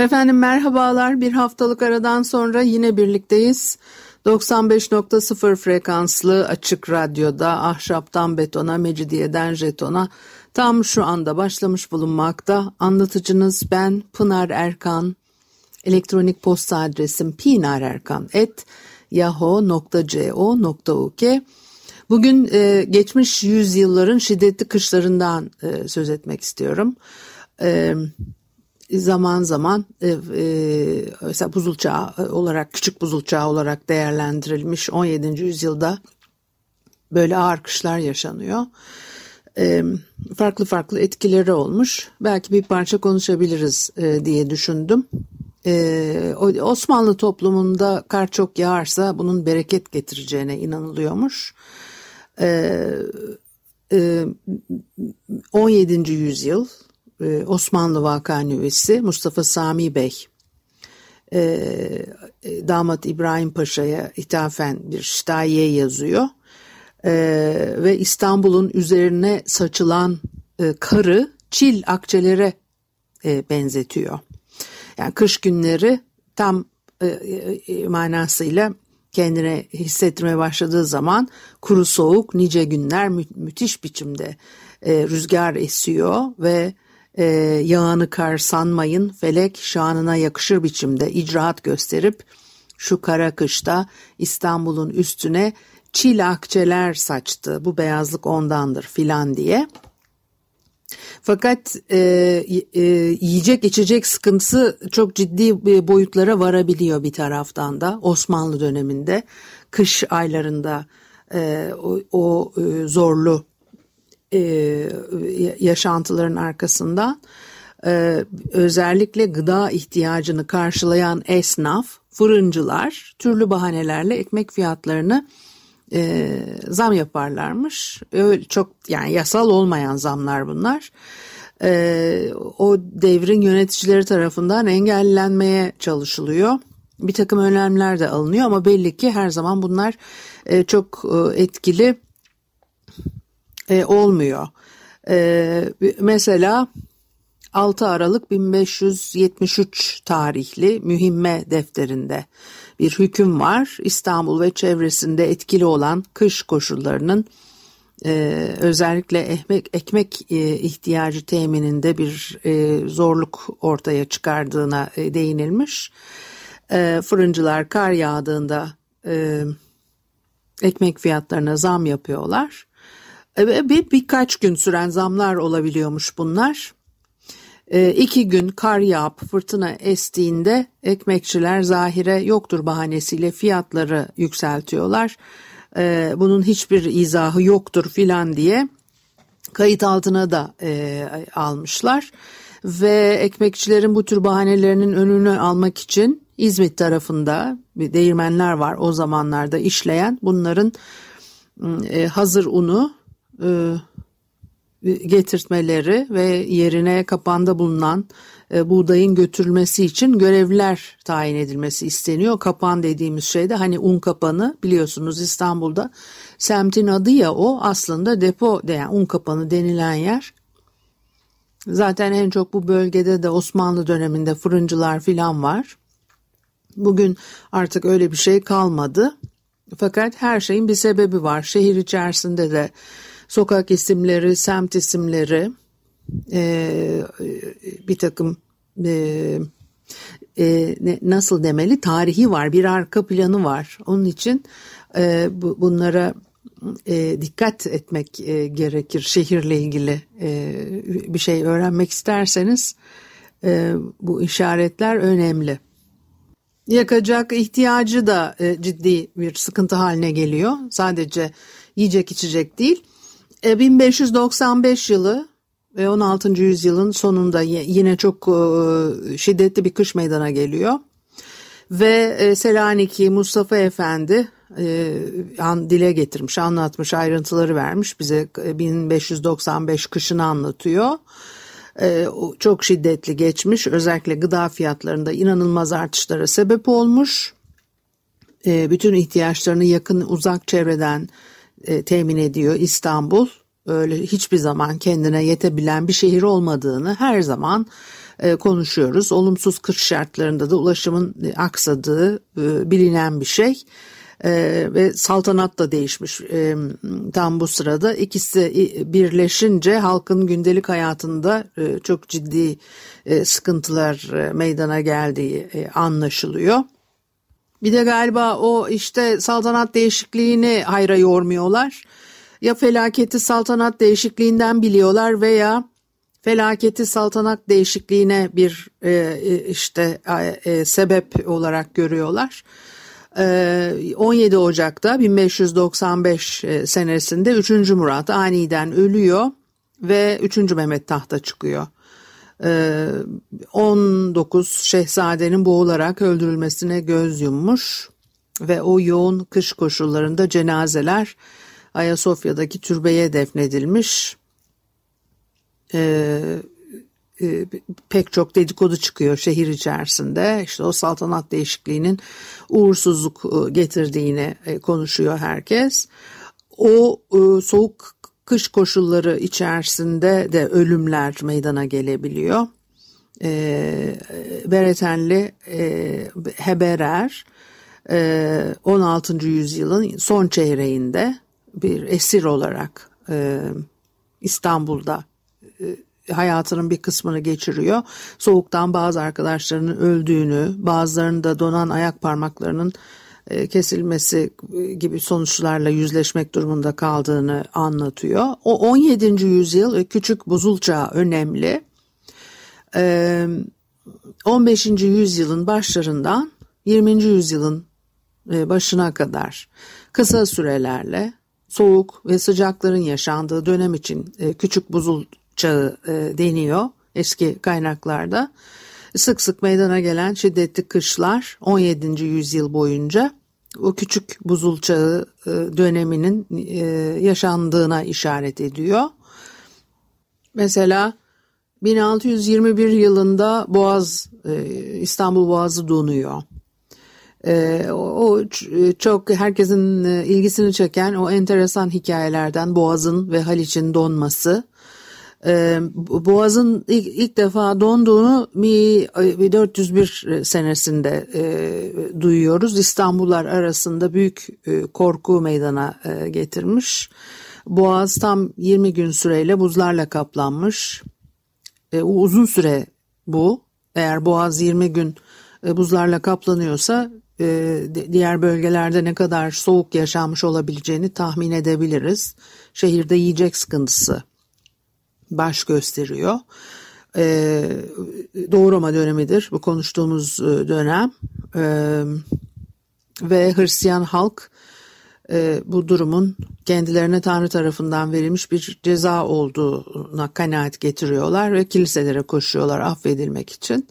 Efendim merhabalar. Bir haftalık aradan sonra yine birlikteyiz. 95.0 frekanslı açık radyoda ahşaptan betona, mecidiyeden jetona tam şu anda başlamış bulunmakta. Anlatıcınız ben Pınar Erkan. Elektronik posta adresim pinarerkan.yahoo.co.uk Bugün e, geçmiş yüzyılların şiddetli kışlarından e, söz etmek istiyorum. E, zaman zaman e, e, mesela buzul çağı olarak küçük buzul çağı olarak değerlendirilmiş 17. yüzyılda böyle ağır kışlar yaşanıyor. E, farklı farklı etkileri olmuş. Belki bir parça konuşabiliriz e, diye düşündüm. E, Osmanlı toplumunda kar çok yağarsa bunun bereket getireceğine inanılıyormuş. E, e, 17. yüzyıl e, Osmanlı Vakanüvesi Mustafa Sami Bey e, e, damat İbrahim Paşa'ya ithafen bir şitaye yazıyor ve İstanbul'un üzerine saçılan karı çil akçelere benzetiyor. Yani kış günleri tam manasıyla kendine hissettirmeye başladığı zaman kuru soğuk nice günler mü müthiş biçimde rüzgar esiyor ve e, yağını kar sanmayın felek şanına yakışır biçimde icraat gösterip şu kara kışta İstanbul'un üstüne çil akçeler saçtı bu beyazlık ondandır filan diye. Fakat e, e, yiyecek içecek sıkıntısı çok ciddi boyutlara varabiliyor bir taraftan da Osmanlı döneminde kış aylarında e, o, o e, zorlu e, yaşantıların arkasında e, özellikle gıda ihtiyacını karşılayan esnaf, fırıncılar türlü bahanelerle ekmek fiyatlarını e, zam yaparlarmış. Öyle çok yani yasal olmayan zamlar bunlar. E, o devrin yöneticileri tarafından engellenmeye çalışılıyor. Bir takım önlemler de alınıyor ama belli ki her zaman bunlar e, çok e, etkili e, olmuyor. E, mesela 6 Aralık 1573 tarihli mühimme defterinde bir hüküm var. İstanbul ve çevresinde etkili olan kış koşullarının e, özellikle ekmek, ekmek e, ihtiyacı temininde bir e, zorluk ortaya çıkardığına e, değinilmiş. E, fırıncılar kar yağdığında e, ekmek fiyatlarına zam yapıyorlar. E, bir birkaç gün süren zamlar olabiliyormuş bunlar. E, iki gün kar yağıp fırtına estiğinde ekmekçiler zahire yoktur bahanesiyle fiyatları yükseltiyorlar. E, bunun hiçbir izahı yoktur filan diye kayıt altına da e, almışlar. Ve ekmekçilerin bu tür bahanelerinin önünü almak için İzmit tarafında değirmenler var o zamanlarda işleyen bunların e, hazır unu getirtmeleri ve yerine kapanda bulunan e, buğdayın götürülmesi için görevliler tayin edilmesi isteniyor. Kapan dediğimiz şey de hani un kapanı biliyorsunuz İstanbul'da semtin adı ya o aslında depo yani un kapanı denilen yer. Zaten en çok bu bölgede de Osmanlı döneminde fırıncılar filan var. Bugün artık öyle bir şey kalmadı. Fakat her şeyin bir sebebi var. Şehir içerisinde de sokak isimleri, semt isimleri, e, bir takım e, e, ne, nasıl demeli tarihi var, bir arka planı var. Onun için e, bu, bunlara e, dikkat etmek e, gerekir. Şehirle ilgili e, bir şey öğrenmek isterseniz e, bu işaretler önemli. Yakacak ihtiyacı da e, ciddi bir sıkıntı haline geliyor. Sadece yiyecek içecek değil. 1595 e, yılı ve 16. yüzyılın sonunda yine çok e, şiddetli bir kış meydana geliyor. Ve e, Selanik'i Mustafa Efendi dile getirmiş, anlatmış, ayrıntıları vermiş. Bize 1595 kışını anlatıyor. Çok şiddetli geçmiş. Özellikle gıda fiyatlarında inanılmaz artışlara sebep olmuş. Bütün ihtiyaçlarını yakın uzak çevreden temin ediyor İstanbul öyle hiçbir zaman kendine yetebilen bir şehir olmadığını her zaman e, konuşuyoruz. Olumsuz kış şartlarında da ulaşımın e, aksadığı e, bilinen bir şey. Ee, ve saltanat da değişmiş ee, tam bu sırada ikisi birleşince halkın gündelik hayatında e, çok ciddi e, sıkıntılar e, meydana geldiği e, anlaşılıyor. Bir de galiba o işte saltanat değişikliğini hayra yormuyorlar ya felaketi saltanat değişikliğinden biliyorlar veya felaketi saltanat değişikliğine bir e, e işte e, sebep olarak görüyorlar. E, 17 Ocak'ta 1595 e, senesinde 3. Murat aniden ölüyor ve 3. Mehmet tahta çıkıyor. 19 e, şehzadenin boğularak öldürülmesine göz yummuş ve o yoğun kış koşullarında cenazeler Ayasofya'daki türbeye defnedilmiş. Ee, e, pek çok dedikodu çıkıyor şehir içerisinde. İşte o saltanat değişikliğinin uğursuzluk e, getirdiğini e, konuşuyor herkes. O soğuk kış koşulları içerisinde de ölümler meydana gelebiliyor. E, Beretenli e, Heberer e, 16. yüzyılın son çeyreğinde bir esir olarak e, İstanbul'da e, hayatının bir kısmını geçiriyor. Soğuktan bazı arkadaşlarının öldüğünü, bazılarının da donan ayak parmaklarının kesilmesi gibi sonuçlarla yüzleşmek durumunda kaldığını anlatıyor. O 17. yüzyıl e, küçük buzul çağı önemli. E, 15. yüzyılın başlarından 20. yüzyılın e, başına kadar kısa sürelerle soğuk ve sıcakların yaşandığı dönem için e, küçük buzul çağı e, deniyor eski kaynaklarda. Sık sık meydana gelen şiddetli kışlar 17. yüzyıl boyunca o küçük buzul çağı e, döneminin yaşandığına işaret ediyor. Mesela 1621 yılında Boğaz İstanbul Boğazı donuyor. E, o çok herkesin e, ilgisini çeken o enteresan hikayelerden Boğaz'ın ve Haliç'in donması. E, Boğaz'ın ilk, ilk defa donduğunu 1401 senesinde e, duyuyoruz. İstanbullar arasında büyük e, korku meydana e, getirmiş. Boğaz tam 20 gün süreyle buzlarla kaplanmış. E, uzun süre bu. Eğer Boğaz 20 gün e, buzlarla kaplanıyorsa e, diğer bölgelerde ne kadar soğuk yaşanmış olabileceğini tahmin edebiliriz. Şehirde yiyecek sıkıntısı baş gösteriyor. E, doğurama dönemidir bu konuştuğumuz e, dönem ve Hristiyan halk bu durumun kendilerine Tanrı tarafından verilmiş bir ceza olduğuna kanaat getiriyorlar ve kiliselere koşuyorlar affedilmek için.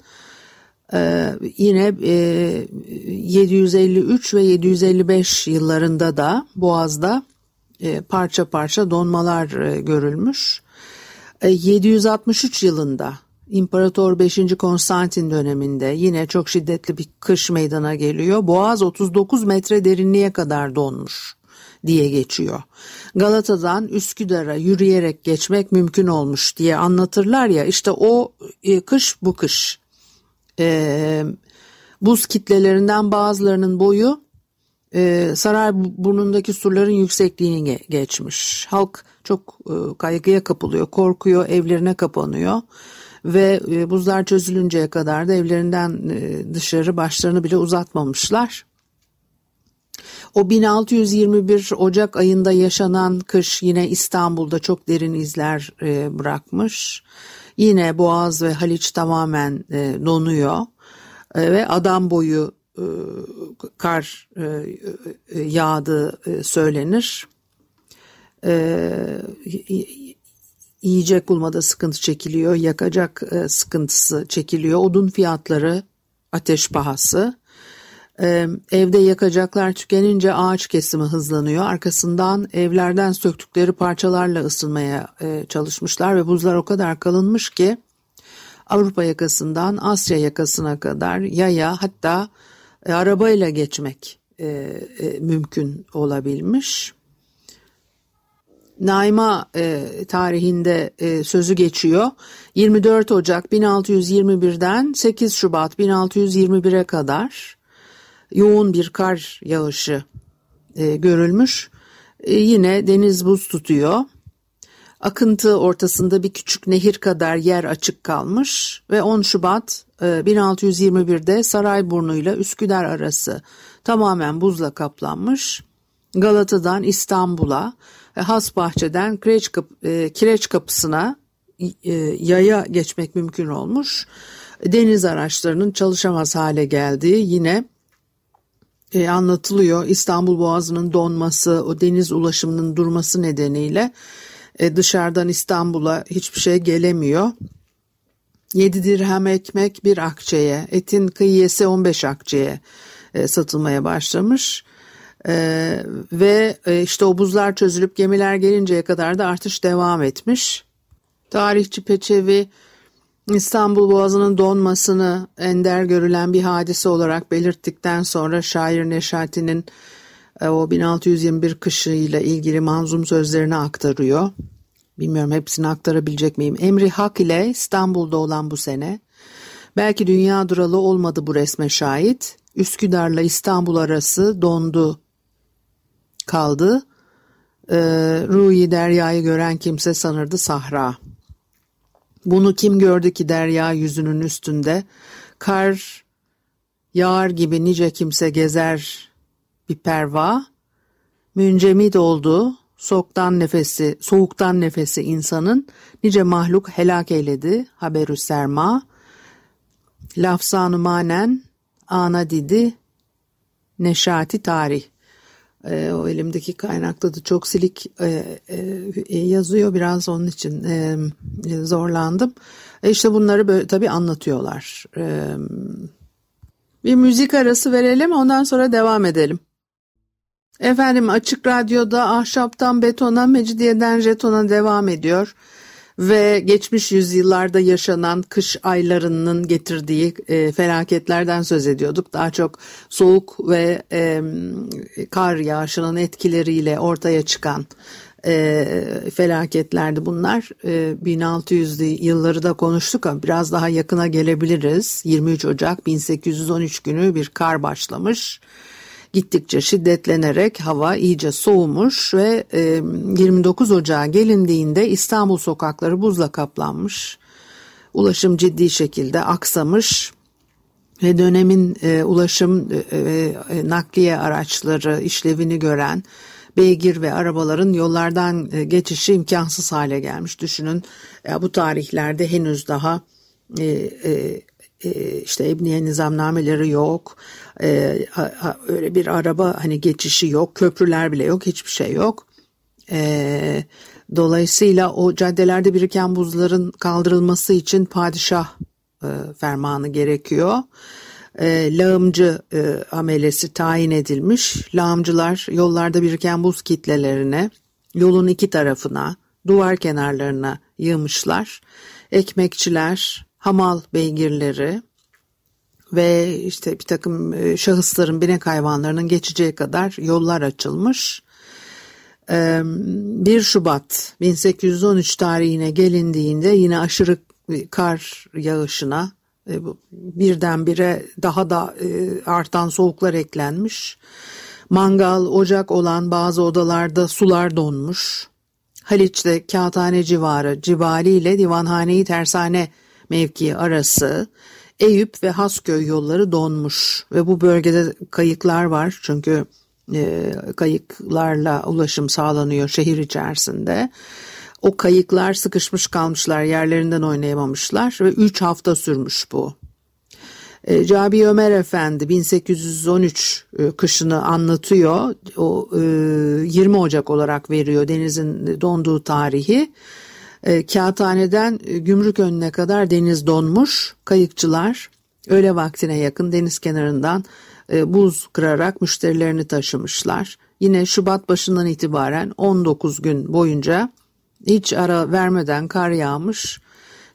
Ee, yine e, 753 ve 755 yıllarında da Boğaz'da e, parça parça donmalar e, görülmüş. E, 763 yılında İmparator 5. Konstantin döneminde yine çok şiddetli bir kış meydana geliyor. Boğaz 39 metre derinliğe kadar donmuş diye geçiyor. Galata'dan Üsküdar'a yürüyerek geçmek mümkün olmuş diye anlatırlar ya işte o e, kış bu kış e, buz kitlelerinden bazılarının boyu e, burnundaki surların yüksekliğini geçmiş. Halk çok e, kaygıya kapılıyor, korkuyor, evlerine kapanıyor ve e, buzlar çözülünceye kadar da evlerinden e, dışarı başlarını bile uzatmamışlar. O 1621 Ocak ayında yaşanan kış yine İstanbul'da çok derin izler e, bırakmış. Yine Boğaz ve Haliç tamamen e, donuyor e, ve adam boyu kar e, e yağdığı e, söylenir. E, yiyecek bulmada sıkıntı çekiliyor, yakacak e, sıkıntısı çekiliyor, odun fiyatları ateş pahası. E, evde yakacaklar tükenince ağaç kesimi hızlanıyor. Arkasından evlerden söktükleri parçalarla ısınmaya e, çalışmışlar ve buzlar o kadar kalınmış ki Avrupa yakasından Asya yakasına kadar yaya hatta e, arabayla geçmek e, e, mümkün olabilmiş. Naima e, tarihinde e, sözü geçiyor. 24 Ocak 1621'den 8 Şubat 1621'e kadar yoğun bir kar yağışı e, görülmüş. E, yine deniz buz tutuyor. Akıntı ortasında bir küçük nehir kadar yer açık kalmış ve 10 Şubat 1621'de Sarayburnu ile Üsküdar arası tamamen buzla kaplanmış. Galata'dan İstanbul'a, Hasbahçe'den Kireç, e, Kireç Kapısı'na e, yaya geçmek mümkün olmuş. Deniz araçlarının çalışamaz hale geldiği yine e, anlatılıyor. İstanbul Boğazı'nın donması, o deniz ulaşımının durması nedeniyle e, dışarıdan İstanbul'a hiçbir şey gelemiyor. 7 dirhem ekmek bir akçeye, etin kıyısı 15 akçeye e, satılmaya başlamış. E, ve e, işte o buzlar çözülüp gemiler gelinceye kadar da artış devam etmiş. Tarihçi Peçevi İstanbul Boğazı'nın donmasını ender görülen bir hadise olarak belirttikten sonra şair Neşati'nin e, o 1621 kışı ile ilgili manzum sözlerini aktarıyor. Bilmiyorum hepsini aktarabilecek miyim? Emri Hak ile İstanbul'da olan bu sene. Belki dünya duralı olmadı bu resme şahit. Üsküdar'la İstanbul arası dondu kaldı. Ee, Ruhi Derya'yı gören kimse sanırdı Sahra. Bunu kim gördü ki derya yüzünün üstünde? Kar yağar gibi nice kimse gezer bir perva. Müncemid oldu, soğuktan nefesi, soğuktan nefesi insanın nice mahluk helak eyledi haberü serma. Lafzanı manen ana didi neşati tarih. E, o elimdeki kaynakta da çok silik e, e, yazıyor biraz onun için e, zorlandım. E işte bunları böyle tabii anlatıyorlar. E, bir müzik arası verelim ondan sonra devam edelim. Efendim Açık Radyo'da ahşaptan betona, mecidiyeden jetona devam ediyor ve geçmiş yüzyıllarda yaşanan kış aylarının getirdiği e, felaketlerden söz ediyorduk. Daha çok soğuk ve e, kar yağışının etkileriyle ortaya çıkan e, felaketlerdi bunlar. E, 1600'lü yılları da konuştuk ama biraz daha yakına gelebiliriz. 23 Ocak 1813 günü bir kar başlamış gittikçe şiddetlenerek hava iyice soğumuş ve 29 Ocağı gelindiğinde İstanbul sokakları buzla kaplanmış. Ulaşım ciddi şekilde aksamış ve dönemin e, ulaşım e, nakliye araçları işlevini gören beygir ve arabaların yollardan e, geçişi imkansız hale gelmiş. Düşünün bu tarihlerde henüz daha e, e, e, işte emniye nizamnameleri yok. E, öyle bir araba hani geçişi yok. Köprüler bile yok. Hiçbir şey yok. E, dolayısıyla o caddelerde biriken buzların kaldırılması için padişah fermanı gerekiyor. lağımcı amelesi tayin edilmiş. Lağımcılar yollarda biriken buz kitlelerine, yolun iki tarafına, duvar kenarlarına yığmışlar. Ekmekçiler, hamal beygirleri ve işte bir takım e, şahısların binek hayvanlarının geçeceği kadar yollar açılmış. 1 Şubat 1813 tarihine gelindiğinde yine aşırı kar yağışına e, birdenbire daha da e, artan soğuklar eklenmiş. Mangal, ocak olan bazı odalarda sular donmuş. Haliç'te Kağıthane civarı Cibali ile Divanhane-i Tersane mevkii arası Eyüp ve Hasköy yolları donmuş ve bu bölgede kayıklar var çünkü e, kayıklarla ulaşım sağlanıyor şehir içerisinde. O kayıklar sıkışmış kalmışlar yerlerinden oynayamamışlar ve 3 hafta sürmüş bu. E, Cabi Ömer Efendi 1813 e, kışını anlatıyor. O e, 20 Ocak olarak veriyor denizin donduğu tarihi. E, kağıthaneden e, gümrük önüne kadar deniz donmuş. Kayıkçılar öğle vaktine yakın deniz kenarından e, buz kırarak müşterilerini taşımışlar. Yine Şubat başından itibaren 19 gün boyunca hiç ara vermeden kar yağmış.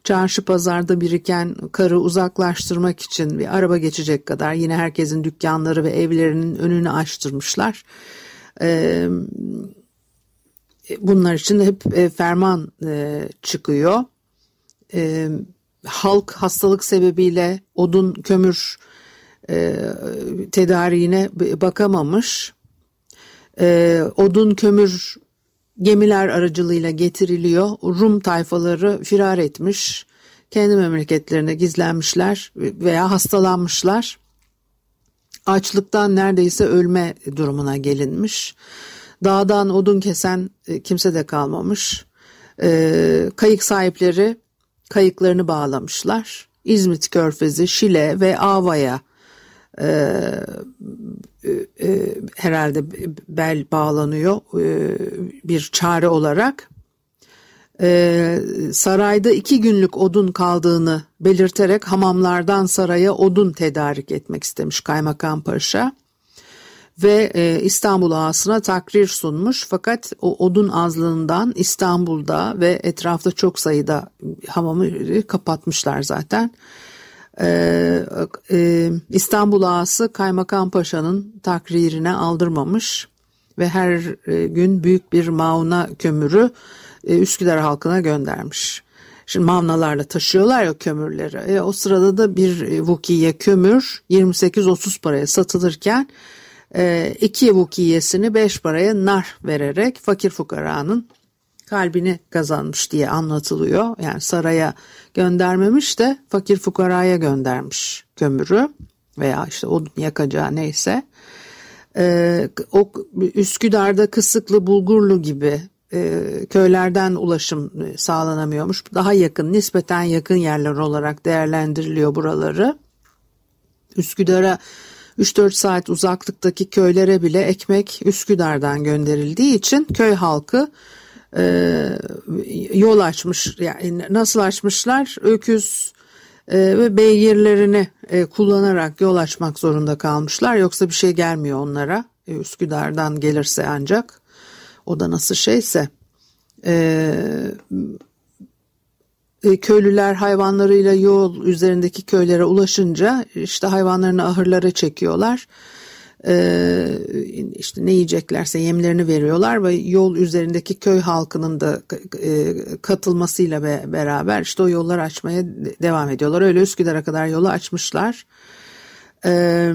Çarşı pazarda biriken karı uzaklaştırmak için bir araba geçecek kadar yine herkesin dükkanları ve evlerinin önünü açtırmışlar. Ee, bunlar için hep e, ferman e, çıkıyor. E, halk hastalık sebebiyle odun kömür e, tedariğine bakamamış. E, odun kömür gemiler aracılığıyla getiriliyor. Rum tayfaları firar etmiş. Kendi memleketlerine gizlenmişler veya hastalanmışlar. Açlıktan neredeyse ölme durumuna gelinmiş. Dağdan odun kesen e, kimse de kalmamış. E, kayık sahipleri kayıklarını bağlamışlar. İzmit Körfezi, Şile ve Ava'ya e, e, herhalde bel bağlanıyor e, bir çare olarak. E, sarayda iki günlük odun kaldığını belirterek hamamlardan saraya odun tedarik etmek istemiş Kaymakam Paşa ve e, İstanbul ağasına takrir sunmuş fakat o odun azlığından İstanbul'da ve etrafta çok sayıda hamamı kapatmışlar zaten. Ee, e, İstanbul ağası Kaymakam Paşa'nın takririne aldırmamış ve her e, gün büyük bir mauna kömürü e, Üsküdar halkına göndermiş. Şimdi mavnalarla taşıyorlar ya kömürleri. E, o sırada da bir vukiye kömür 28-30 paraya satılırken e, iki vukiyesini 5 paraya nar vererek fakir fukaranın kalbini kazanmış diye anlatılıyor. Yani saraya göndermemiş de fakir fukaraya göndermiş kömürü veya işte odun yakacağı neyse. Ee, o Üsküdar'da Kısıklı, Bulgurlu gibi e, köylerden ulaşım sağlanamıyormuş. Daha yakın, nispeten yakın yerler olarak değerlendiriliyor buraları. Üsküdar'a 3-4 saat uzaklıktaki köylere bile ekmek Üsküdar'dan gönderildiği için köy halkı e, yol açmış. Yani nasıl açmışlar? Öküz e, ve beygirlerini e, kullanarak yol açmak zorunda kalmışlar. Yoksa bir şey gelmiyor onlara. E, Üsküdar'dan gelirse ancak. O da nasıl şeyse. E, köylüler hayvanlarıyla yol üzerindeki köylere ulaşınca işte hayvanlarını ahırlara çekiyorlar e, işte ne yiyeceklerse yemlerini veriyorlar ve yol üzerindeki köy halkının da e, katılmasıyla beraber işte o yolları açmaya devam ediyorlar. Öyle Üsküdar'a kadar yolu açmışlar. E,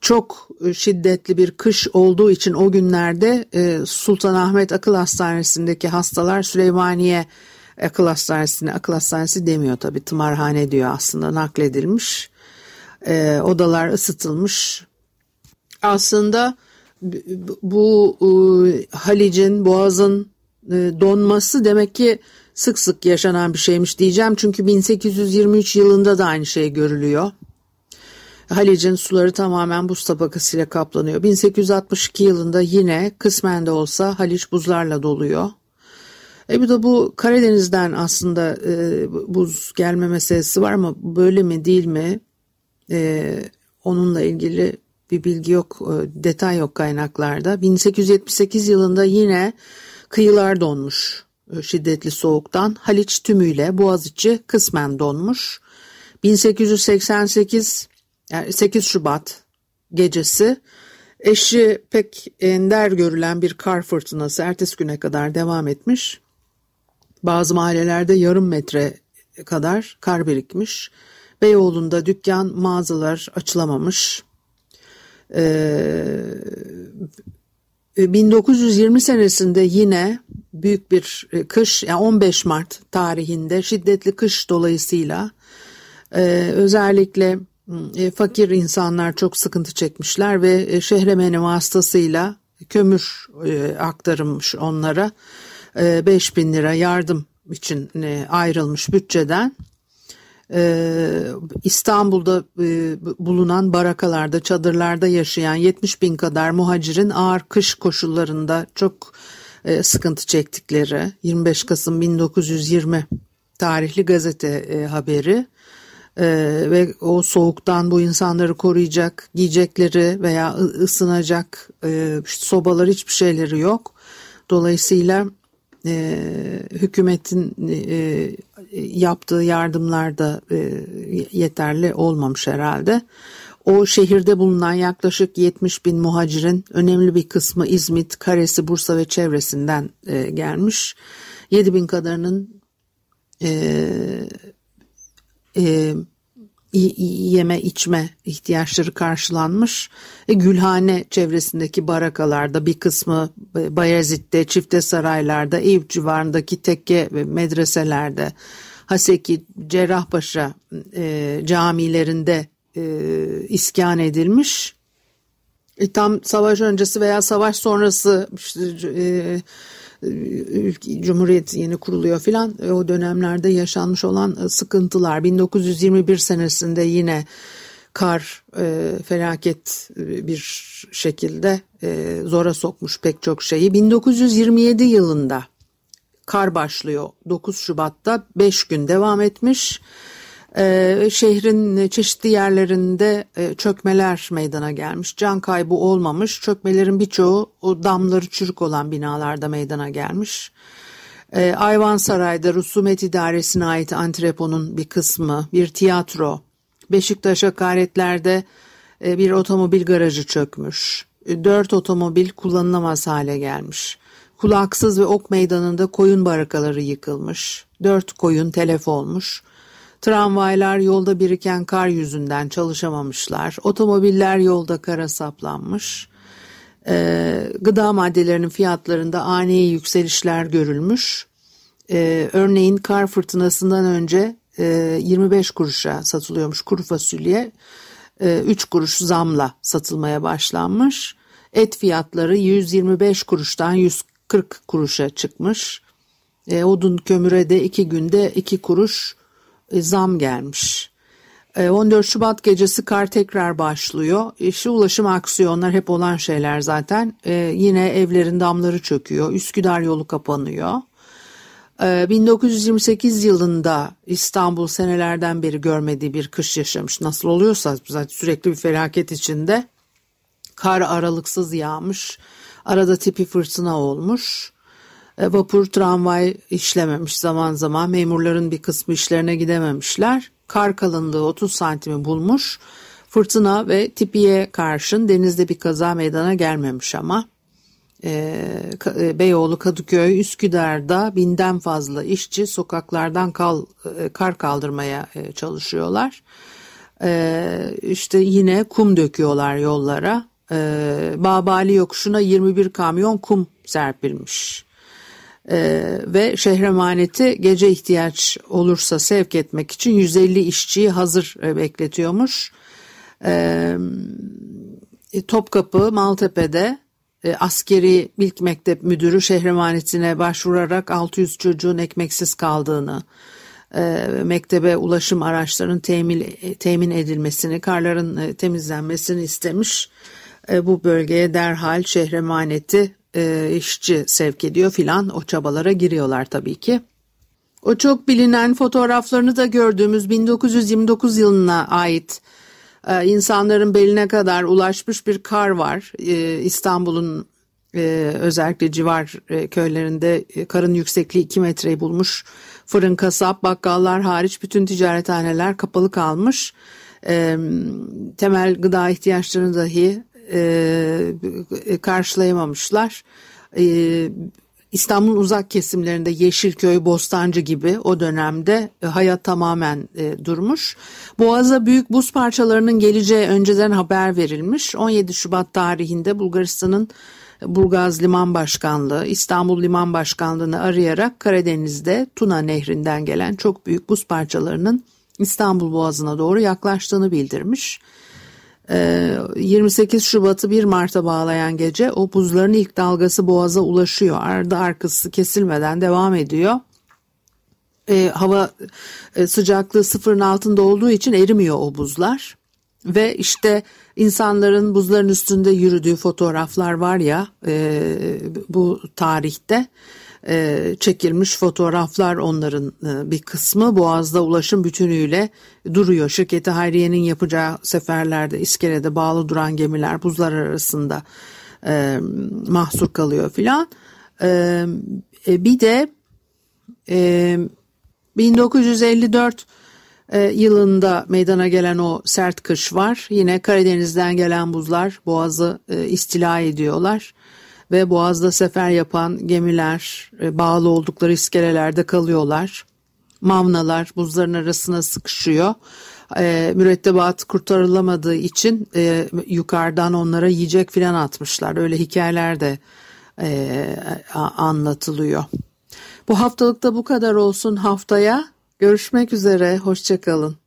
çok şiddetli bir kış olduğu için o günlerde e, Sultanahmet Akıl Hastanesi'ndeki hastalar Süleymaniye Akıl Hastanesi'ne akıl hastanesi demiyor tabi tımarhane diyor aslında nakledilmiş. E, odalar ısıtılmış aslında bu e, Halic'in, Boğaz'ın e, donması demek ki sık sık yaşanan bir şeymiş diyeceğim. Çünkü 1823 yılında da aynı şey görülüyor. Halic'in suları tamamen buz tabakasıyla kaplanıyor. 1862 yılında yine kısmen de olsa Haliç buzlarla doluyor. E bir de bu Karadeniz'den aslında e, buz gelme meselesi var ama böyle mi değil mi? E, onunla ilgili bir bilgi yok, e, detay yok kaynaklarda. 1878 yılında yine kıyılar donmuş e, şiddetli soğuktan. Haliç tümüyle Boğaziçi kısmen donmuş. 1888 yani 8 Şubat gecesi eşi pek ender görülen bir kar fırtınası ertesi güne kadar devam etmiş. Bazı mahallelerde yarım metre kadar kar birikmiş. Beyoğlu'nda dükkan, mağazalar açılamamış. 1920 ee, senesinde yine büyük bir e, kış, yani 15 Mart tarihinde şiddetli kış dolayısıyla e, özellikle e, fakir insanlar çok sıkıntı çekmişler ve şehremeni vasıtasıyla kömür aktarılmış onlara 5 bin lira yardım için ayrılmış bütçeden. Ee, İstanbul'da e, bulunan barakalarda, çadırlarda yaşayan 70 bin kadar muhacirin ağır kış koşullarında çok e, sıkıntı çektikleri 25 Kasım 1920 tarihli gazete e, haberi e, ve o soğuktan bu insanları koruyacak giyecekleri veya ısınacak e, sobalar hiçbir şeyleri yok. Dolayısıyla e, hükümetin e, yaptığı yardımlar da e, yeterli olmamış herhalde. O şehirde bulunan yaklaşık 70 bin muhacirin önemli bir kısmı İzmit, Karesi, Bursa ve çevresinden e, gelmiş. 7 bin kadarının e, e, yeme içme ihtiyaçları karşılanmış. E, Gülhane çevresindeki barakalarda bir kısmı e, Bayezid'de, Çifte Saraylar'da, Eyüp civarındaki tekke ve medreselerde, Haseki, Cerrahpaşa e, camilerinde e, iskan edilmiş. E, tam savaş öncesi veya savaş sonrası işte, e, Cumhuriyet yeni kuruluyor filan. E, o dönemlerde yaşanmış olan e, sıkıntılar. 1921 senesinde yine kar e, felaket e, bir şekilde e, zora sokmuş pek çok şeyi. 1927 yılında kar başlıyor. 9 Şubat'ta 5 gün devam etmiş ee, şehrin çeşitli yerlerinde e, çökmeler meydana gelmiş. Can kaybı olmamış. Çökmelerin birçoğu o damları çürük olan binalarda meydana gelmiş. Ee, Ayvansaray'da Rusumet İdaresi'ne ait antreponun bir kısmı, bir tiyatro, Beşiktaş hakaretlerde e, bir otomobil garajı çökmüş. E, dört otomobil kullanılamaz hale gelmiş. Kulaksız ve ok meydanında koyun barakaları yıkılmış. Dört koyun telef olmuş. Tramvaylar yolda biriken kar yüzünden çalışamamışlar. Otomobiller yolda kara saplanmış. Ee, gıda maddelerinin fiyatlarında ani yükselişler görülmüş. Ee, örneğin kar fırtınasından önce e, 25 kuruşa satılıyormuş kuru fasulye. E, 3 kuruş zamla satılmaya başlanmış. Et fiyatları 125 kuruştan 140 kuruşa çıkmış. E, odun kömüre de 2 günde 2 kuruş zam gelmiş. 14 e, Şubat gecesi kar tekrar başlıyor. İşte ulaşım aksiyonlar hep olan şeyler zaten. Ee, yine evlerin damları çöküyor. Üsküdar yolu kapanıyor. Ee, 1928 yılında İstanbul senelerden beri görmediği bir kış yaşamış. Nasıl oluyorsa zaten sürekli bir felaket içinde. Kar aralıksız yağmış. Arada tipi fırtına olmuş. E, vapur, tramvay işlememiş zaman zaman. Memurların bir kısmı işlerine gidememişler. Kar kalınlığı 30 santimi bulmuş. Fırtına ve tipiye karşın denizde bir kaza meydana gelmemiş ama. E, e, Beyoğlu, Kadıköy, Üsküdar'da binden fazla işçi sokaklardan kal, kar kaldırmaya çalışıyorlar. İşte yine kum döküyorlar yollara. Babali yokuşuna 21 kamyon kum serpilmiş e, ve şehremaneti gece ihtiyaç olursa sevk etmek için 150 işçiyi hazır e, bekletiyormuş. E, Topkapı, Maltepe'de e, askeri ilk mektep müdürü şehremanetine başvurarak 600 çocuğun ekmeksiz kaldığını, e, mektebe ulaşım araçlarının temin, temin edilmesini, karların temizlenmesini istemiş. Bu bölgeye derhal şehremaneti e, işçi sevk ediyor filan o çabalara giriyorlar tabii ki. O çok bilinen fotoğraflarını da gördüğümüz 1929 yılına ait e, insanların beline kadar ulaşmış bir kar var. E, İstanbul'un e, özellikle civar e, köylerinde e, karın yüksekliği 2 metreyi bulmuş. Fırın, kasap, bakkallar hariç bütün ticarethaneler kapalı kalmış. E, temel gıda ihtiyaçlarını dahi e, karşılayamamışlar. E, İstanbul'un uzak kesimlerinde Yeşilköy, Bostancı gibi o dönemde e, hayat tamamen e, durmuş. Boğaz'a büyük buz parçalarının geleceği önceden haber verilmiş. 17 Şubat tarihinde Bulgaristan'ın Burgaz Liman Başkanlığı İstanbul Liman Başkanlığı'nı arayarak Karadeniz'de Tuna Nehri'nden gelen çok büyük buz parçalarının İstanbul Boğazı'na doğru yaklaştığını bildirmiş. 28 ee, Şubat'ı 1 Mart'a bağlayan gece o buzların ilk dalgası boğaza ulaşıyor. Ardı arkası kesilmeden devam ediyor. E, hava e, sıcaklığı sıfırın altında olduğu için erimiyor o buzlar. Ve işte insanların buzların üstünde yürüdüğü fotoğraflar var ya e, bu tarihte e, çekilmiş fotoğraflar onların e, bir kısmı Boğaz'da ulaşım bütünüyle duruyor. Şirketi Hayriye'nin yapacağı seferlerde iskelede bağlı duran gemiler buzlar arasında e, mahsur kalıyor filan. E, e, bir de e, 1954 e, yılında meydana gelen o sert kış var. Yine Karadeniz'den gelen buzlar boğazı e, istila ediyorlar ve boğazda sefer yapan gemiler e, bağlı oldukları iskelelerde kalıyorlar. Mavnalar buzların arasına sıkışıyor. E, mürettebat kurtarılamadığı için e, yukarıdan onlara yiyecek filan atmışlar. Öyle hikayeler de e, anlatılıyor. Bu haftalıkta bu kadar olsun haftaya. Görüşmek üzere, hoşçakalın.